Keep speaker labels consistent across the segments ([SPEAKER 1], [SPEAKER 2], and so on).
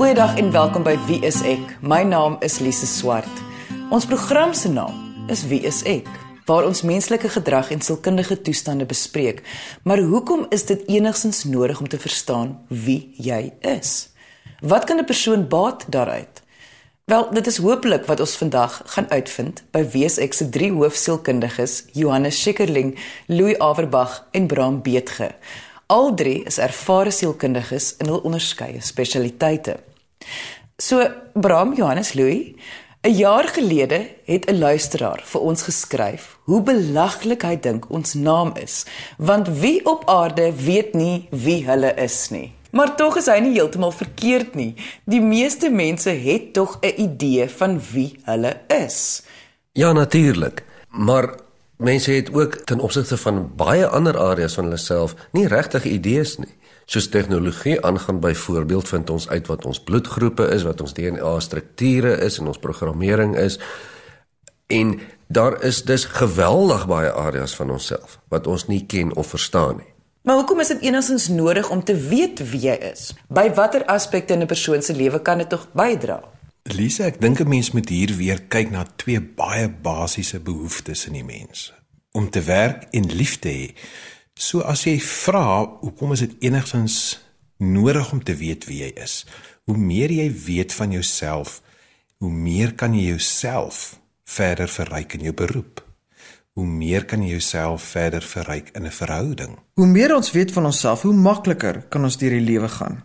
[SPEAKER 1] Goeiedag en welkom by Wie is ek? My naam is Lise Swart. Ons program se naam is Wie is ek? Waar ons menslike gedrag en sielkundige toestande bespreek. Maar hoekom is dit enigstens nodig om te verstaan wie jy is? Wat kan 'n persoon baat daaruit? Wel, dit is hopelik wat ons vandag gaan uitvind by Wees ek se drie hoofsielkundiges, Johannes Schikkerling, Louis Averbag en Bram Beetge. Al drie is ervare sielkundiges in hul onderskeie spesialiteite. So Bram Johannes Louis, 'n jaar gelede het 'n luisteraar vir ons geskryf hoe belaglik hy dink ons naam is, want wie op aarde weet nie wie hulle is nie. Maar tog is hy nie heeltemal verkeerd nie. Die meeste mense het tog 'n idee van wie hulle is.
[SPEAKER 2] Ja, natuurlik. Maar mense het ook ten opsigte van baie ander areas van hulle self nie regtig idees nie soos tegnologie aangaan byvoorbeeld vind ons uit wat ons bloedgroepe is, wat ons DNA strukture is en ons programmering is. En daar is dus geweldig baie areas van onsself wat ons nie ken of verstaan nie.
[SPEAKER 1] Maar hoekom is dit enigstens nodig om te weet wie jy is? By watter aspekte in 'n persoon se lewe kan dit tog bydra?
[SPEAKER 3] Lisa, ek dink 'n mens moet hier weer kyk na twee baie basiese behoeftes in die mens: om te werk en lief te hê. So as jy vra, hoekom is dit enigstens nodig om te weet wie jy is? Hoe meer jy weet van jouself, hoe meer kan jy jouself verder verryk in jou beroep. Hoe meer kan jy jouself verder verryk in 'n verhouding.
[SPEAKER 4] Hoe meer ons weet van onsself, hoe makliker kan ons deur die lewe gaan.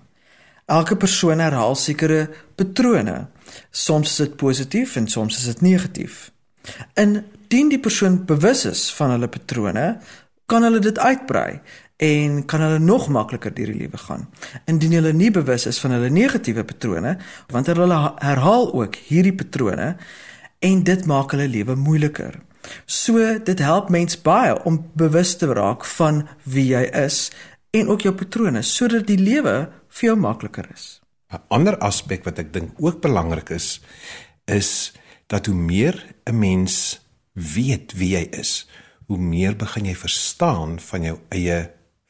[SPEAKER 4] Elke persoon herhaal sekere patrone. Soms is dit positief en soms is dit negatief. Indien die persoon bewus is van hulle patrone, kan hulle dit uitbrei en kan hulle nog makliker deur die lewe gaan. Indien hulle nie bewus is van hulle negatiewe patrone, want hulle herhaal ook hierdie patrone en dit maak hulle lewe moeiliker. So dit help mens baie om bewus te raak van wie jy is en ook jou patrone sodat die lewe vir jou makliker is.
[SPEAKER 3] 'n Ander aspek wat ek dink ook belangrik is, is dat hoe meer 'n mens weet wie jy is, hoe meer begin jy verstaan van jou eie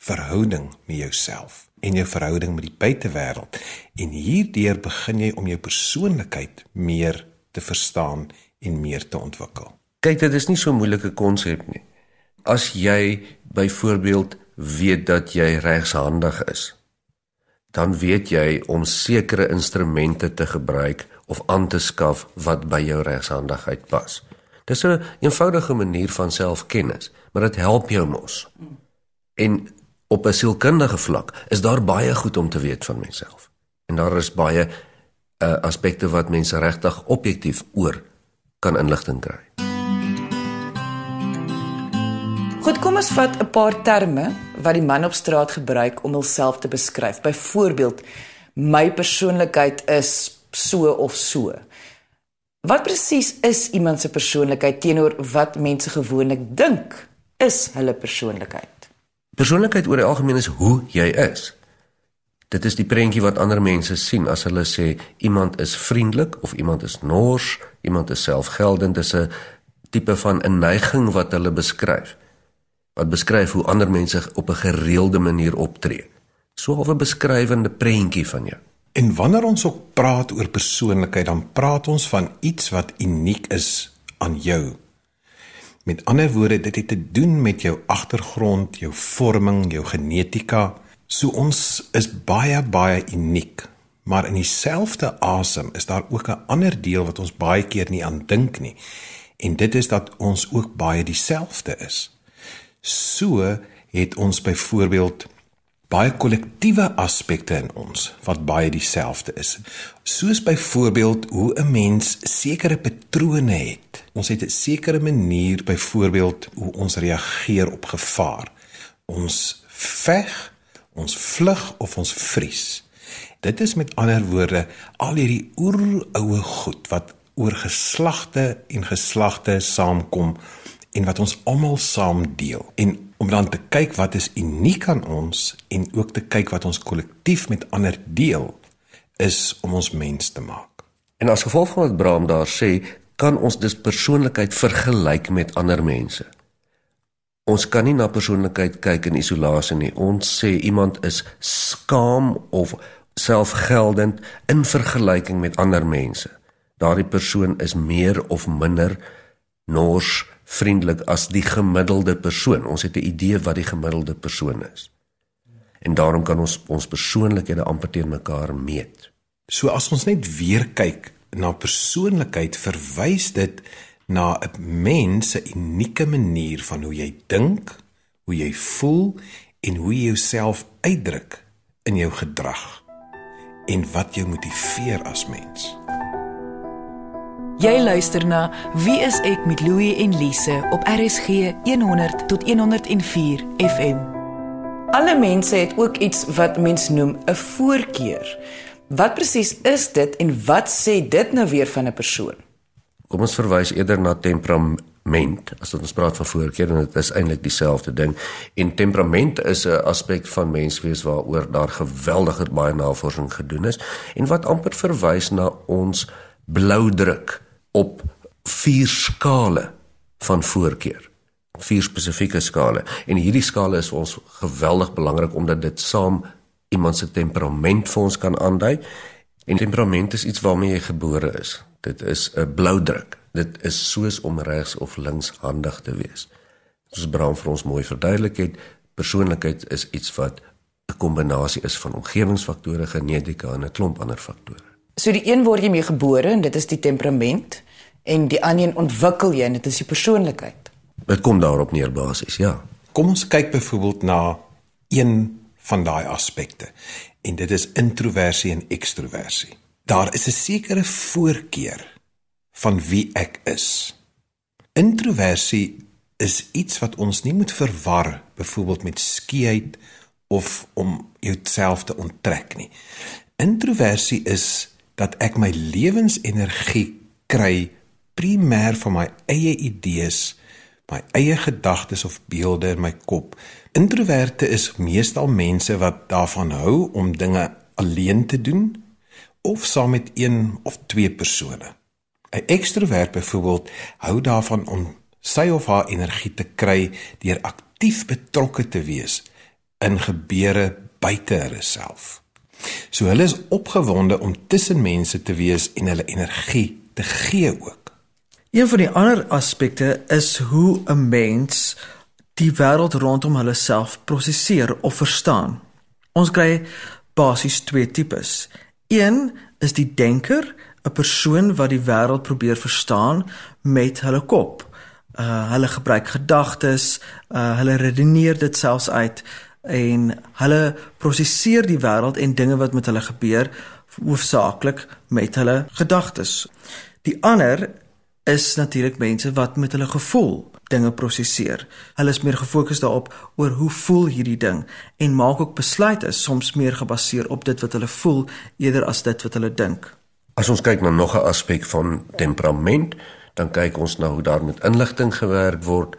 [SPEAKER 3] verhouding met jouself en jou verhouding met die buitewêreld en hierdeur begin jy om jou persoonlikheid meer te verstaan en meer te ontwikkel.
[SPEAKER 2] Kyk, dit is nie so 'n moeilike konsep nie. As jy byvoorbeeld weet dat jy regshandig is, dan weet jy om sekere instrumente te gebruik of aan te skaf wat by jou regshandigheid pas. Dis 'n eenvoudige manier van selfkennis, maar dit help jou mos. En op 'n sielkundige vlak is daar baie goed om te weet van myself. En daar is baie uh, aspekte wat mense regtig objektief oor kan inligting kry.
[SPEAKER 1] Goed, kom ons vat 'n paar terme wat die man op straat gebruik om homself te beskryf. Byvoorbeeld, my persoonlikheid is so of so. Wat presies is iemand se persoonlikheid teenoor wat mense gewoonlik dink is hulle persoonlikheid?
[SPEAKER 2] Persoonlikheid oor die algemeen is hoe jy is. Dit is die prentjie wat ander mense sien as hulle sê iemand is vriendelik of iemand is nors, iemand is selfgeldend, dis 'n tipe van 'n neiging wat hulle beskryf. Wat beskryf hoe ander mense op 'n gereelde manier optree. So 'n beskrywende prentjie van jou.
[SPEAKER 3] En wanneer ons ook praat oor persoonlikheid, dan praat ons van iets wat uniek is aan jou. Met ander woorde, dit het te doen met jou agtergrond, jou vorming, jou genetika. So ons is baie baie uniek. Maar in dieselfde asem is daar ook 'n ander deel wat ons baie keer nie aan dink nie. En dit is dat ons ook baie dieselfde is. So het ons byvoorbeeld baie kollektiewe aspekte in ons wat baie dieselfde is. Soos byvoorbeeld hoe 'n mens sekere patrone het. Ons het 'n sekere manier byvoorbeeld hoe ons reageer op gevaar. Ons veg, ons vlug of ons vries. Dit is met ander woorde al hierdie oeroue goed wat oor geslagte en geslagte saamkom en wat ons almal saam deel. En om dan te kyk wat is uniek aan ons en ook te kyk wat ons kollektief met ander deel is om ons mens te maak.
[SPEAKER 2] En as gevolg van wat Braam daar sê, kan ons dus persoonlikheid vergelyk met ander mense. Ons kan nie na persoonlikheid kyk in isolasie nie. Ons sê iemand is skaam of selfgeldend in vergelyking met ander mense. Daardie persoon is meer of minder nors vriendelik as die gemiddelde persoon. Ons het 'n idee wat die gemiddelde persoon is. En daarom kan ons ons persoonlikhede amper teen mekaar meet.
[SPEAKER 3] So as ons net weer kyk na persoonlikheid, verwys dit na 'n mens se unieke manier van hoe jy dink, hoe jy voel en hoe jy jouself uitdruk in jou gedrag en wat jou motiveer as mens.
[SPEAKER 1] Jy luister na Wie is ek met Louie en Lise op RSG 100 tot 104 FM. Alle mense het ook iets wat mens noem 'n voorkeur. Wat presies is dit en wat sê dit nou weer van 'n persoon?
[SPEAKER 2] Kom ons verwys eerder na temperament as ons praat van voorkeur en dit is eintlik dieselfde ding. En temperament is 'n aspek van menswees waaroor daar geweldige baie navorsing gedoen is en wat amper verwys na ons bloudruk op vier skale van voorkeur. Vier spesifieke skale. En hierdie skale is vir ons geweldig belangrik omdat dit saam iemand se temperament vir ons kan aandui. En temperament is iets waarmee jy gebore is. Dit is 'n bloudruk. Dit is soos om regs of links handig te wees. Soos Brown vir ons mooi verduidelik het, persoonlikheid is iets wat 'n kombinasie is van omgewingsfaktore, genetika en 'n klomp ander faktore.
[SPEAKER 1] So die een word jy mee gebore en dit is die temperament en die ander een ontwikkel jy en dit is die persoonlikheid.
[SPEAKER 2] Dit kom daarop neer basies, ja.
[SPEAKER 3] Kom ons kyk byvoorbeeld na een van daai aspekte en dit is introversie en ekstroversie. Daar is 'n sekere voorkeur van wie ek is. Introversie is iets wat ons nie moet verwar byvoorbeeld met skeuheid of om jouself te onttrek nie. Introversie is dat ek my lewensenergie kry primêr van my eie idees, my eie gedagtes of beelde in my kop. Introverte is meestal mense wat daarvan hou om dinge alleen te doen of saam met een of twee persone. 'n Ekstrovert byvoorbeeld hou daarvan om sy of haar energie te kry deur aktief betrokke te wees in gebeure buite hulle self. So hulle is opgewonde om tussen mense te wees en hulle energie te gee ook.
[SPEAKER 4] Een van die ander aspekte is hoe 'n mens die wêreld rondom hulle self prosesseer of verstaan. Ons kry basies twee tipes. Een is die denker, 'n persoon wat die wêreld probeer verstaan met hulle kop. Uh hulle gebruik gedagtes, uh hulle redeneer dit selfs uit en hulle prosesseer die wêreld en dinge wat met hulle gebeur hoofsaaklik met hulle gedagtes. Die ander is natuurlik mense wat met hulle gevoel dinge prosesseer. Hulle is meer gefokus daarop oor hoe voel hierdie ding en maak ook besluite soms meer gebaseer op dit wat hulle voel eerder as dit wat hulle dink.
[SPEAKER 2] As ons kyk na nog 'n aspek van temperament, dan kyk ons na hoe daar met inligting gewerk word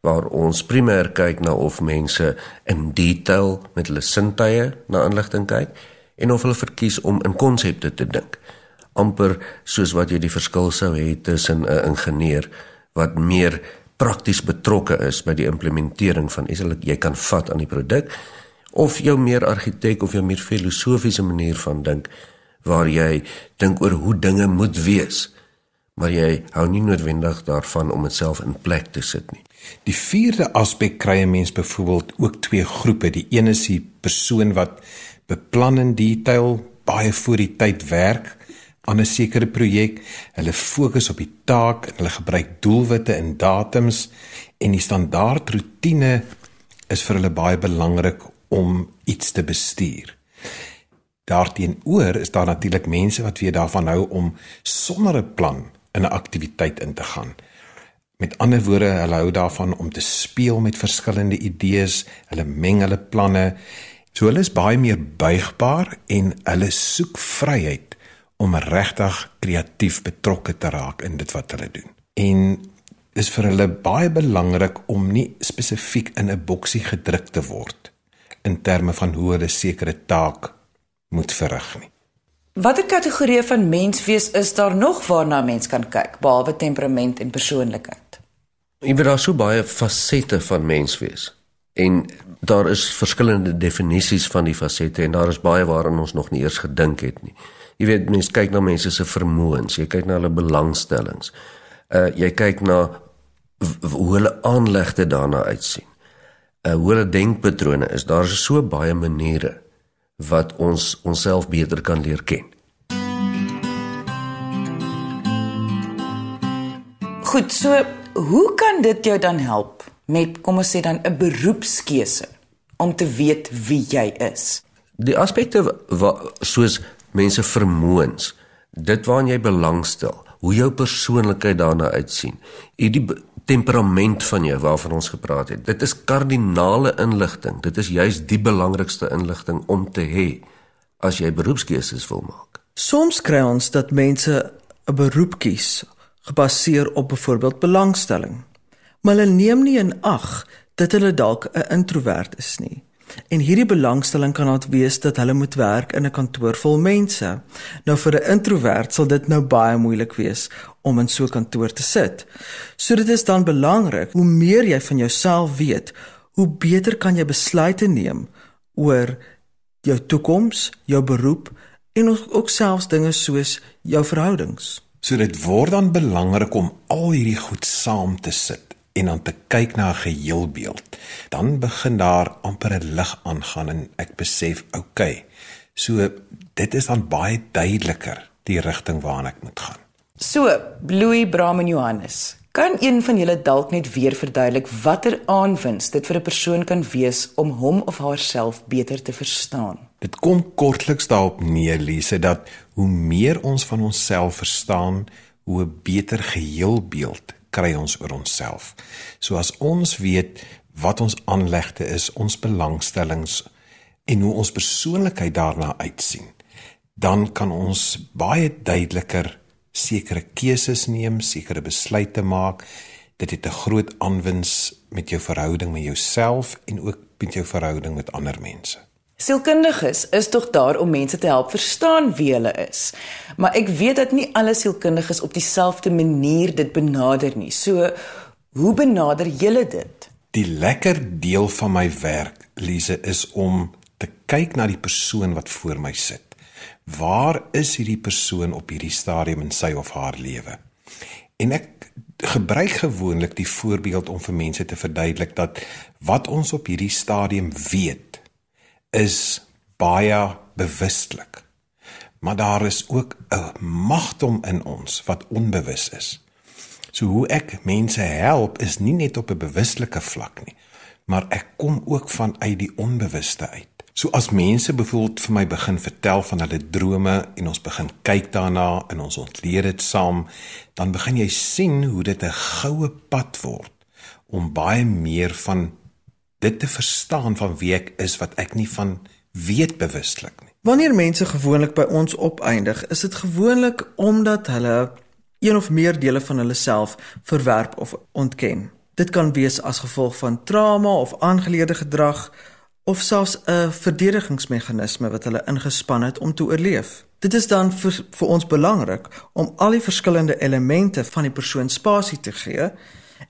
[SPEAKER 2] waar ons primêr kyk na of mense in detail met hulle sintuie na inligting kyk en of hulle verkies om in konsepte te dink amper soos wat jy die verskil sou hê tussen 'n ingenieur wat meer prakties betrokke is by die implementering van iets wat jy kan vat aan die produk of jou meer argitek of jou meer filosofiese manier van dink waar jy dink oor hoe dinge moet wees maar jy hou nie noodwendig daarvan om dit self in plek te sit nie.
[SPEAKER 3] Die vierde aspek kry 'n mens byvoorbeeld ook twee groepe. Die een is die persoon wat beplan in detail baie voor die tyd werk aan 'n sekere projek. Hulle fokus op die taak en hulle gebruik doelwitte en datums en die standaard rotine is vir hulle baie belangrik om iets te bestuur. Daarteenoor is daar natuurlik mense wat weer daarvan hou om sonder 'n plan in 'n aktiwiteit in te gaan. Met ander woorde, hulle hou daarvan om te speel met verskillende idees, hulle meng hulle planne. So hulle is baie meer buigbaar en hulle soek vryheid om regtig kreatief betrokke te raak in dit wat hulle doen. En is vir hulle baie belangrik om nie spesifiek in 'n boksie gedruk te word in terme van hoe hulle sekere taak moet verrig nie.
[SPEAKER 1] Watter kategorieë van menswees is daar nog waarna mens kan kyk behalwe temperament en persoonlikheid?
[SPEAKER 2] Jy weet daar so baie fasette van menswees. En daar is verskillende definisies van die fasette en daar is baie waaraan ons nog nie eers gedink het nie. Jy weet mense kyk na mense se vermoëns, jy kyk na hulle belangstellings. Uh jy kyk na hoe hulle aanlegte daarna uitsien. Uh hoe hulle denkpatrone is. Daar is so baie maniere wat ons onsself beter kan leer ken.
[SPEAKER 1] Goed, so hoe kan dit jou dan help met kom ons sê dan 'n beroepskeuse om te weet wie jy is?
[SPEAKER 2] Die aspekte wat soos mense vermoëns, dit waaraan jy belangstel, hoe jou persoonlikheid daarna uitsien, hierdie temperament van jou waarvan ons gepraat het. Dit is kardinale inligting. Dit is juis die belangrikste inligting om te hê as jy beroepskeuses wil maak.
[SPEAKER 4] Soms kry ons dat mense 'n beroep kies gebaseer op byvoorbeeld belangstelling. Maar hulle neem nie in ag dat hulle dalk 'n introwert is nie. En hierdie belangstelling kan dit wees dat hulle moet werk in 'n kantoor vol mense. Nou vir 'n introwert sal dit nou baie moeilik wees om in so 'n kantoor te sit. So dit is dan belangrik hoe meer jy van jouself weet, hoe beter kan jy besluite neem oor jou toekoms, jou beroep en ook selfs dinge soos jou verhoudings.
[SPEAKER 3] So dit word dan belangrik om al hierdie goed saam te sit en dan te kyk na 'n geheelbeeld, dan begin daar amper 'n lig aangaan en ek besef, oké. Okay, so dit is dan baie duideliker die rigting waarna ek moet gaan.
[SPEAKER 1] So, Louis Bram en Johannes, kan een van julle dalk net weer verduidelik watter aanwins dit vir 'n persoon kan wees om hom of haarself beter te verstaan?
[SPEAKER 3] Dit kom kortliks daarop neer, Lise, dat hoe meer ons van onsself verstaan, hoe beter geheelbeeld kry ons oor onsself. So as ons weet wat ons aanlegte is, ons belangstellings en hoe ons persoonlikheid daarna uitsien, dan kan ons baie duideliker sekere keuses neem, sekere besluite maak. Dit het 'n groot aanwins met jou verhouding met jouself en ook met jou verhouding met ander mense.
[SPEAKER 1] Sielkundiges is tog daar om mense te help verstaan wie hulle is. Maar ek weet dat nie alle sielkundiges op dieselfde manier dit benader nie. So, hoe benader julle dit?
[SPEAKER 3] Die lekker deel van my werk, Lise, is om te kyk na die persoon wat voor my sit. Waar is hierdie persoon op hierdie stadium in sy of haar lewe? En ek gebruik gewoonlik die voorbeeld om vir mense te verduidelik dat wat ons op hierdie stadium weet is baie bewustelik. Maar daar is ook 'n magdom in ons wat onbewus is. So hoe ek mense help is nie net op 'n bewustelike vlak nie, maar ek kom ook vanuit die onbewuste uit. So as mense byvoorbeeld vir my begin vertel van hulle drome en ons begin kyk daarna en ons ontleed dit saam, dan begin jy sien hoe dit 'n goue pad word om baie meer van dit te verstaan van wie ek is wat ek nie van weet bewuslik nie.
[SPEAKER 4] Wanneer mense gewoonlik by ons opeindig, is dit gewoonlik omdat hulle een of meer dele van hulle self verwerp of ontken. Dit kan wees as gevolg van trauma of aangeleerde gedrag of selfs 'n verdedigingsmeganisme wat hulle ingespan het om te oorleef. Dit is dan vir, vir ons belangrik om al die verskillende elemente van die persoon spasie te gee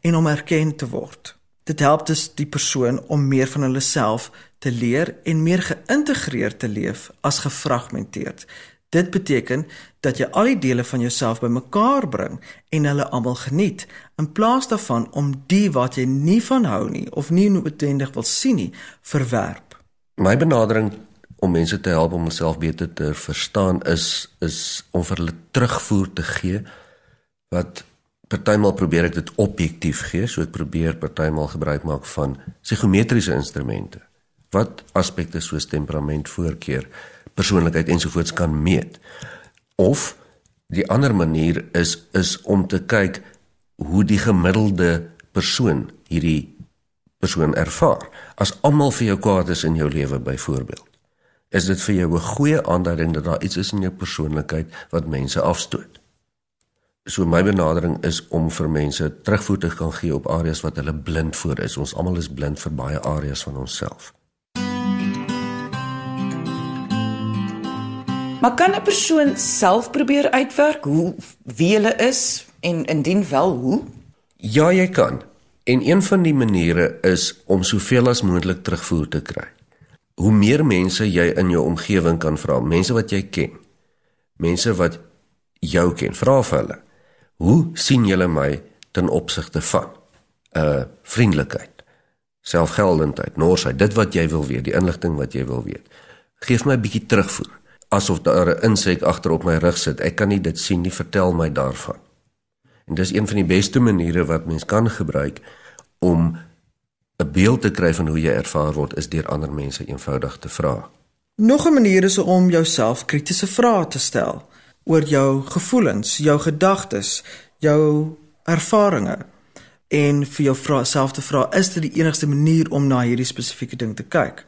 [SPEAKER 4] en om erken te word. Dit help dus die persoon om meer van hulle self te leer en meer geïntegreerd te leef as gefragmenteerd. Dit beteken dat jy al die dele van jouself bymekaar bring en hulle almal geniet in plaas daarvan om die wat jy nie van hou nie of nie noodwendig wil sien nie verwerp.
[SPEAKER 2] My benadering om mense te help om homself beter te verstaan is is om vir hulle terugvoer te gee wat partymal probeer ek dit objektief gee, so ek probeer partymal gebruik maak van psigometriese instrumente wat aspekte soos temperament, voorkeur, persoonlikheid ensovoorts kan meet. Of die ander manier is is om te kyk hoe die gemiddelde persoon hierdie persoon ervaar. As almal vir jou kwaad is in jou lewe byvoorbeeld, is dit vir jou 'n goeie aanduiding dat daar iets is in jou persoonlikheid wat mense afstoot. So my benadering is om vir mense terugvoer te kan gee op areas wat hulle blind voor is. Ons almal is blind vir baie areas van onsself.
[SPEAKER 1] Maar kan 'n persoon self probeer uitwerk hoe wie hulle is en indien wel hoe?
[SPEAKER 2] Ja, jy kan. En een van die maniere is om soveel as moontlik terugvoer te kry. Hoe meer mense jy in jou omgewing kan vra, mense wat jy ken, mense wat jou ken, vra vir hulle. Hoe sien julle my ten opsigte van 'n uh, vriendelikheid, selfgeldendheid, norsheid, dit wat jy wil weet, die inligting wat jy wil weet. Geef my 'n bietjie terugvoer asof daar 'n insek agter op my rug sit. Ek kan nie dit sien nie, vertel my daarvan. En dis een van die beste maniere wat mens kan gebruik om 'n beeld te kry van hoe jy ervaar word is deur ander mense eenvoudig te vra.
[SPEAKER 4] Nog 'n manier is om jouself kritiese vrae te stel oor jou gevoelens, jou gedagtes, jou ervarings en vir jou self te vra is dit die enigste manier om na hierdie spesifieke ding te kyk.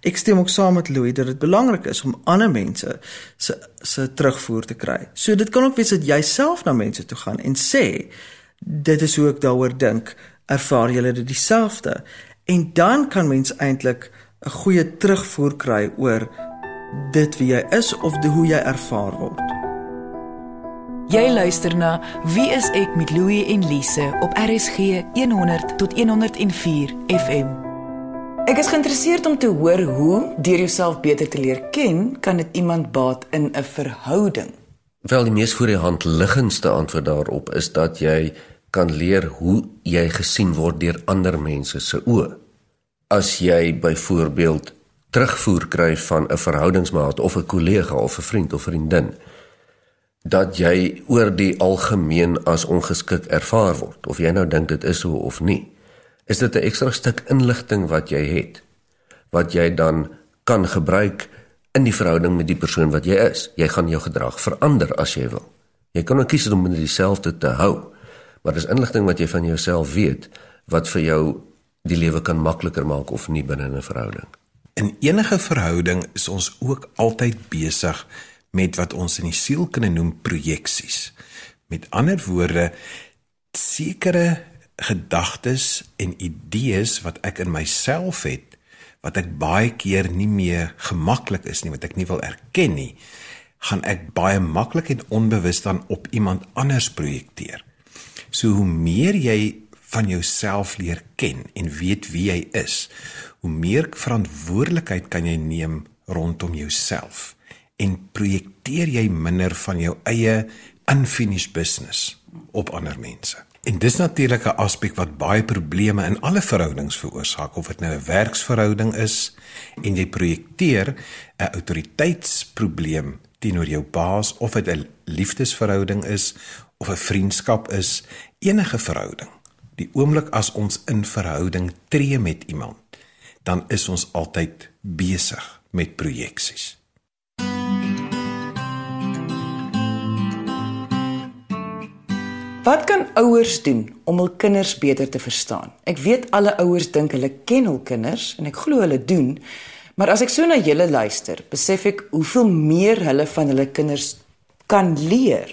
[SPEAKER 4] Ek stem ook saam met Louis dat dit belangrik is om ander mense se se terugvoer te kry. So dit kan ook wees dat jy self na mense toe gaan en sê dit is hoe ek daaroor dink, ervaar julle dit dieselfde? En dan kan mens eintlik 'n goeie terugvoer kry oor dit wie jy is of die, hoe jy ervaar word.
[SPEAKER 1] Jy luister na Wie is ek met Louie en Lise op RSG 100 tot 104 FM. Ek is geïnteresseerd om te hoor hoe deur jouself beter te leer ken, kan dit iemand baat in 'n verhouding.
[SPEAKER 2] Wel die mees voor die hand liggendste antwoord daarop is dat jy kan leer hoe jy gesien word deur ander mense se oë. As jy byvoorbeeld terugvoer kry van 'n verhoudingsmaat of 'n kollega of 'n vriend of vriendin dat jy oor die algemeen as ongeskik ervaar word of jy nou dink dit is so of nie is dit 'n ekstra stuk inligting wat jy het wat jy dan kan gebruik in die verhouding met die persoon wat jy is. Jy gaan jou gedrag verander as jy wil. Jy kan ook kies om net dieselfde te hou. Maar dis inligting wat jy van jouself weet wat vir jou die lewe kan makliker maak of nie binne 'n verhouding.
[SPEAKER 3] In enige verhouding is ons ook altyd besig met wat ons in die sielkunde noem projeksies. Met ander woorde sekere gedagtes en idees wat ek in myself het wat ek baie keer nie meer gemaklik is nie wat ek nie wil erken nie gaan ek baie maklik en onbewus dan op iemand anders projekteer. So hoe meer jy van jouself leer ken en weet wie jy is, hoe meer verantwoordelikheid kan jy neem rondom jouself en projekteer jy minder van jou eie unfinished business op ander mense. En dis natuurlik 'n aspek wat baie probleme in alle verhoudings veroorsaak of dit nou 'n werksverhouding is en jy projekteer 'n autoriteitsprobleem teenoor jou baas of dit 'n liefdesverhouding is of 'n vriendskap is, enige verhouding. Die oomblik as ons in verhouding tree met iemand, dan is ons altyd besig met projeksies.
[SPEAKER 1] Wat kan ouers doen om hul kinders beter te verstaan? Ek weet alle ouers dink hulle ken hul kinders en ek glo hulle doen. Maar as ek so na julle luister, besef ek hoeveel meer hulle van hulle kinders kan leer.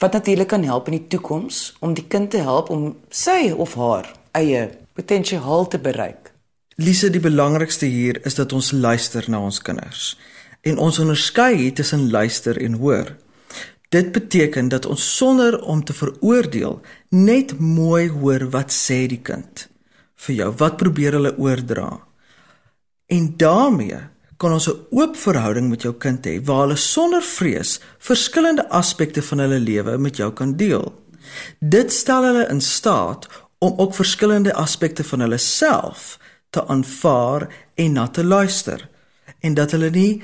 [SPEAKER 1] Wat natuurlik kan help in die toekoms om die kind te help om sy of haar eie potensiaal te bereik.
[SPEAKER 4] Lise, die belangrikste hier is dat ons luister na ons kinders. En ons onderskei tussen luister en hoor. Dit beteken dat ons sonder om te veroordeel net mooi hoor wat sê die kind vir jou, wat probeer hulle oordra. En daarmee kan ons 'n oop verhouding met jou kind hê waar hulle sonder vrees verskillende aspekte van hulle lewe met jou kan deel. Dit stel hulle in staat om ook verskillende aspekte van hulle self te aanvaar en na te luister en dat hulle nie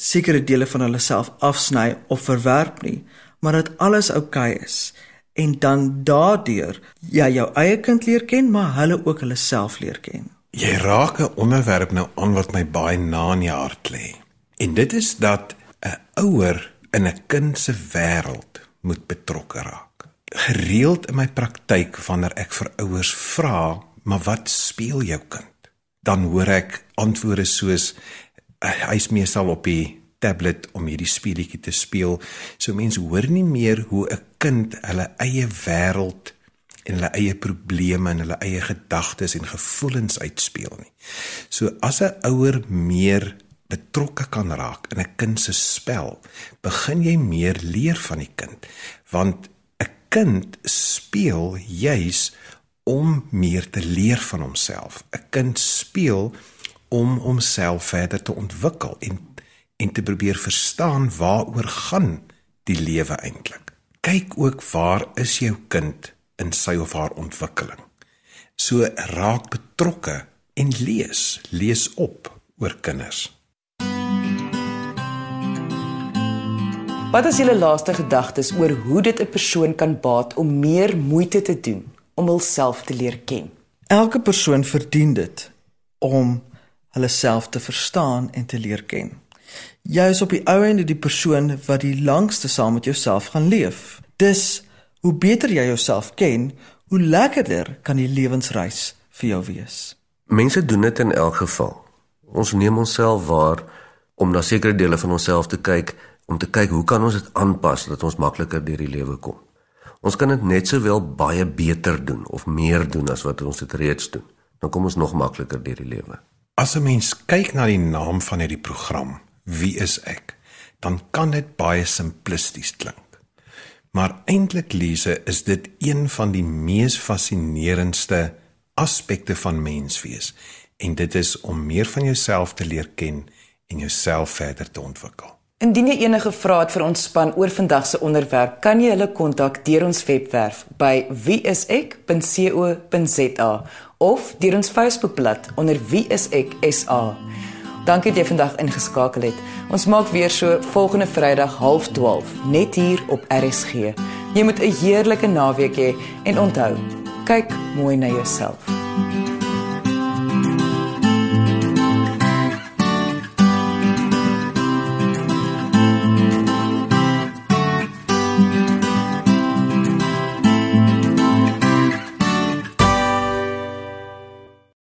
[SPEAKER 4] sekere dele van hulle self afsny of verwerp nie, maar dat alles oukei okay is en dan daardeur ja jou eie kind leer ken, maar hulle ook hulle self leer ken.
[SPEAKER 3] Jy raak 'n onderwerp nou aan wat my baie na in die hart lê. En dit is dat 'n ouer in 'n kind se wêreld moet betrokke raak. Gereeld in my praktyk wanneer ek vir ouers vra, "Maar wat speel jou kind?" dan hoor ek antwoorde soos hy's meestal op die tablet om hierdie speletjie te speel. So mense hoor nie meer hoe 'n kind hulle eie wêreld en hulle eie probleme en hulle eie gedagtes en gevoelens uitspeel nie. So as 'n ouer meer betrokke kan raak in 'n kind se spel, begin jy meer leer van die kind, want 'n kind speel juis om meer te leer van homself. 'n Kind speel om homself verder te ontwikkel en en te probeer verstaan waaroor gaan die lewe eintlik. Kyk ook waar is jou kind in sy of haar ontwikkeling. So raak betrokke en lees, lees op oor kinders.
[SPEAKER 1] Wat is julle laaste gedagtes oor hoe dit 'n persoon kan baat om meer moeite te doen om hulself te leer ken?
[SPEAKER 4] Elke persoon verdien dit om hulle self te verstaan en te leer ken. Jy is op die ou einde die persoon wat die langste saam met jouself gaan leef. Dus hoe beter jy jouself ken, hoe lekkerder kan die lewensreis vir jou wees.
[SPEAKER 2] Mense doen dit in elk geval. Ons neem onsself waar om na sekere dele van onsself te kyk om te kyk hoe kan ons dit aanpas dat ons makliker deur die lewe kom. Ons kan dit net sowel baie beter doen of meer doen as wat ons dit reeds doen. Dan kom ons nog makliker deur die lewe.
[SPEAKER 3] As 'n mens kyk na die naam van hierdie program, Wie is ek? Dan kan dit baie simplisties klink. Maar eintlik lese is dit een van die mees fascinerendste aspekte van menswees en dit is om meer van jouself te leer ken en jouself verder te ontwikkel.
[SPEAKER 1] Indien jy enige vrae het vir ons span oor vandag se onderwerp, kan jy hulle kontak deur ons webwerf by wieisek.co.za of deur ons Facebookblad onder wieiseksa. Dankie dat jy vandag ingeskakel het. Ons maak weer so volgende Vrydag 12:30 net hier op RSG. Jy moet 'n heerlike naweek hê en onthou, kyk mooi na jouself.